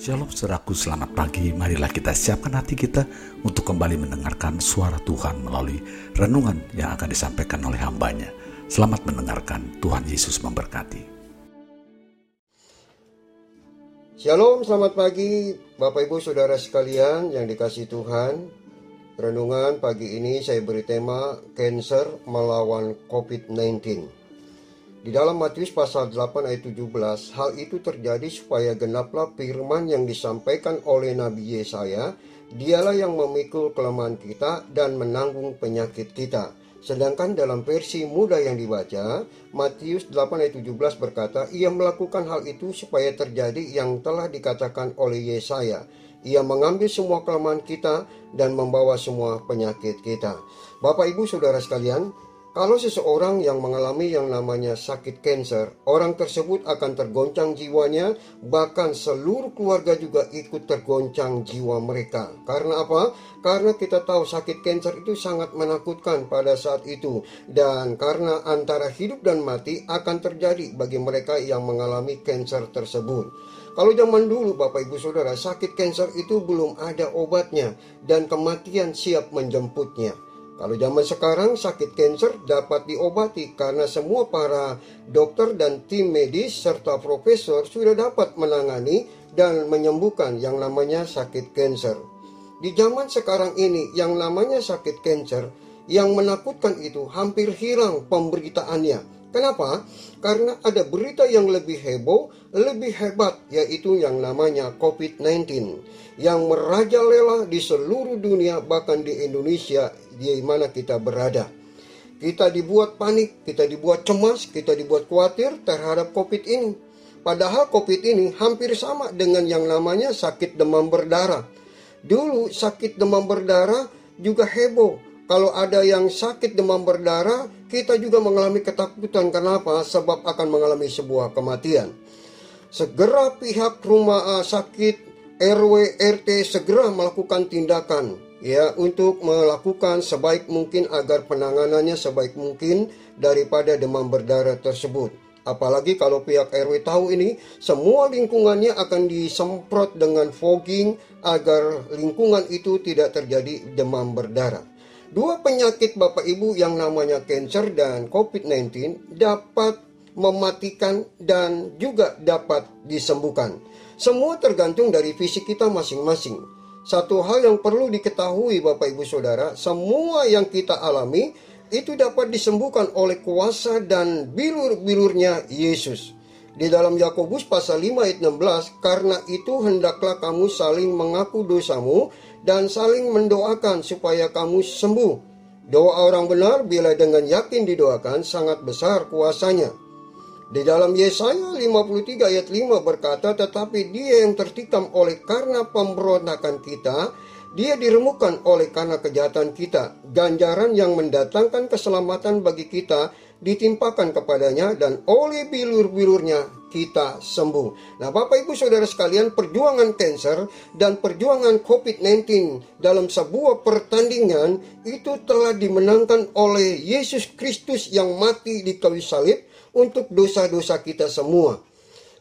Shalom seraku selamat pagi. Marilah kita siapkan hati kita Untuk kembali mendengarkan suara Tuhan Melalui renungan yang akan disampaikan oleh hambanya. Selamat mendengarkan. Tuhan Yesus memberkati. Shalom selamat pagi. Bapak Ibu Saudara sekalian yang dikasih Tuhan. Renungan pagi ini saya beri tema Cancer melawan COVID-19 di dalam Matius pasal 8 ayat 17, hal itu terjadi supaya genaplah firman yang disampaikan oleh Nabi Yesaya, dialah yang memikul kelemahan kita dan menanggung penyakit kita. Sedangkan dalam versi muda yang dibaca, Matius 8 ayat 17 berkata, ia melakukan hal itu supaya terjadi yang telah dikatakan oleh Yesaya. Ia mengambil semua kelemahan kita dan membawa semua penyakit kita. Bapak Ibu Saudara sekalian, kalau seseorang yang mengalami yang namanya sakit kanker, orang tersebut akan tergoncang jiwanya, bahkan seluruh keluarga juga ikut tergoncang jiwa mereka. Karena apa? Karena kita tahu sakit kanker itu sangat menakutkan pada saat itu, dan karena antara hidup dan mati akan terjadi bagi mereka yang mengalami kanker tersebut. Kalau zaman dulu Bapak Ibu Saudara, sakit kanker itu belum ada obatnya dan kematian siap menjemputnya. Kalau zaman sekarang sakit kanker dapat diobati karena semua para dokter dan tim medis serta profesor sudah dapat menangani dan menyembuhkan yang namanya sakit kanker. Di zaman sekarang ini yang namanya sakit kanker yang menakutkan itu hampir hilang pemberitaannya. Kenapa? Karena ada berita yang lebih heboh, lebih hebat, yaitu yang namanya COVID-19 yang merajalela di seluruh dunia, bahkan di Indonesia di mana kita berada. Kita dibuat panik, kita dibuat cemas, kita dibuat khawatir terhadap COVID ini. Padahal COVID ini hampir sama dengan yang namanya sakit demam berdarah. Dulu sakit demam berdarah juga heboh. Kalau ada yang sakit demam berdarah, kita juga mengalami ketakutan. Kenapa? Sebab akan mengalami sebuah kematian. Segera pihak rumah sakit RW RT segera melakukan tindakan ya untuk melakukan sebaik mungkin agar penanganannya sebaik mungkin daripada demam berdarah tersebut. Apalagi kalau pihak RW tahu ini, semua lingkungannya akan disemprot dengan fogging agar lingkungan itu tidak terjadi demam berdarah. Dua penyakit Bapak Ibu yang namanya cancer dan COVID-19 dapat mematikan dan juga dapat disembuhkan. Semua tergantung dari fisik kita masing-masing. Satu hal yang perlu diketahui Bapak Ibu Saudara, semua yang kita alami itu dapat disembuhkan oleh kuasa dan bilur-bilurnya Yesus. Di dalam Yakobus pasal 5 ayat 16, karena itu hendaklah kamu saling mengaku dosamu dan saling mendoakan supaya kamu sembuh. Doa orang benar bila dengan yakin didoakan sangat besar kuasanya. Di dalam Yesaya 53 ayat 5 berkata, tetapi dia yang tertikam oleh karena pemberontakan kita, dia diremukkan oleh karena kejahatan kita. Ganjaran yang mendatangkan keselamatan bagi kita ditimpakan kepadanya dan oleh bilur-bilurnya kita sembuh. Nah Bapak Ibu Saudara sekalian perjuangan kanker dan perjuangan COVID-19 dalam sebuah pertandingan itu telah dimenangkan oleh Yesus Kristus yang mati di kayu salib untuk dosa-dosa kita semua.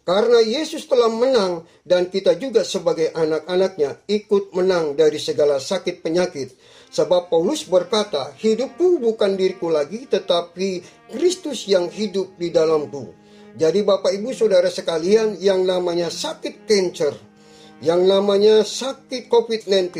Karena Yesus telah menang dan kita juga sebagai anak-anaknya ikut menang dari segala sakit penyakit. Sebab Paulus berkata, hidupku bukan diriku lagi tetapi Kristus yang hidup di dalamku. Jadi Bapak Ibu Saudara sekalian yang namanya sakit cancer, yang namanya sakit COVID-19.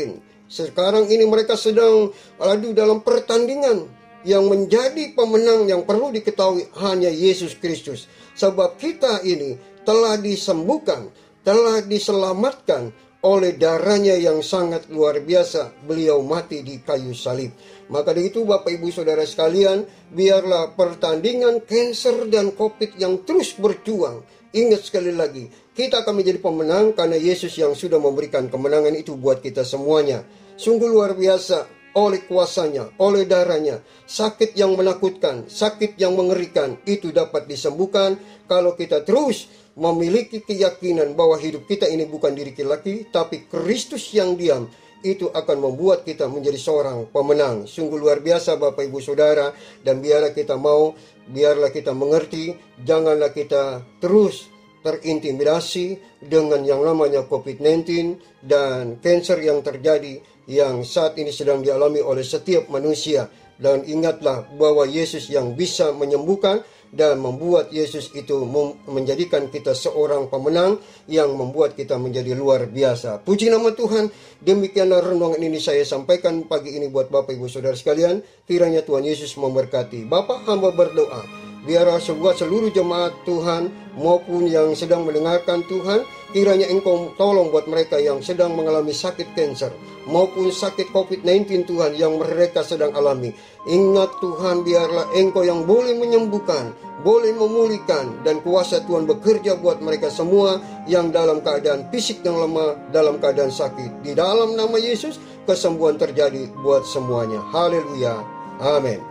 Sekarang ini mereka sedang adu dalam pertandingan yang menjadi pemenang yang perlu diketahui hanya Yesus Kristus. Sebab kita ini telah disembuhkan, telah diselamatkan oleh darahnya yang sangat luar biasa. Beliau mati di kayu salib. Maka dari itu Bapak Ibu Saudara sekalian, biarlah pertandingan cancer dan COVID yang terus berjuang. Ingat sekali lagi, kita akan menjadi pemenang karena Yesus yang sudah memberikan kemenangan itu buat kita semuanya. Sungguh luar biasa oleh kuasanya, oleh darahnya. Sakit yang menakutkan, sakit yang mengerikan itu dapat disembuhkan kalau kita terus memiliki keyakinan bahwa hidup kita ini bukan diri kita lagi, tapi Kristus yang diam itu akan membuat kita menjadi seorang pemenang. Sungguh luar biasa Bapak Ibu Saudara dan biarlah kita mau, biarlah kita mengerti, janganlah kita terus terintimidasi dengan yang namanya COVID-19 dan kanker yang terjadi yang saat ini sedang dialami oleh setiap manusia. Dan ingatlah bahwa Yesus yang bisa menyembuhkan dan membuat Yesus itu menjadikan kita seorang pemenang yang membuat kita menjadi luar biasa. Puji nama Tuhan, demikianlah renungan ini saya sampaikan pagi ini buat Bapak Ibu Saudara sekalian. Kiranya Tuhan Yesus memberkati. Bapak hamba berdoa biarlah sebuah seluruh jemaat Tuhan maupun yang sedang mendengarkan Tuhan, kiranya Engkau tolong buat mereka yang sedang mengalami sakit kanker maupun sakit COVID-19 Tuhan yang mereka sedang alami. Ingat Tuhan, biarlah Engkau yang boleh menyembuhkan, boleh memulihkan dan kuasa Tuhan bekerja buat mereka semua yang dalam keadaan fisik yang lemah, dalam keadaan sakit. Di dalam nama Yesus, kesembuhan terjadi buat semuanya. Haleluya. Amin.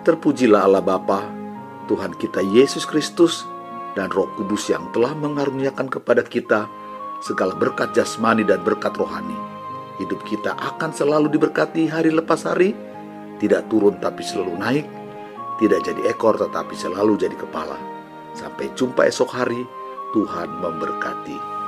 Terpujilah Allah Bapa, Tuhan kita Yesus Kristus, dan Roh Kudus yang telah mengaruniakan kepada kita segala berkat jasmani dan berkat rohani. Hidup kita akan selalu diberkati hari lepas hari, tidak turun tapi selalu naik, tidak jadi ekor tetapi selalu jadi kepala. Sampai jumpa esok hari, Tuhan memberkati.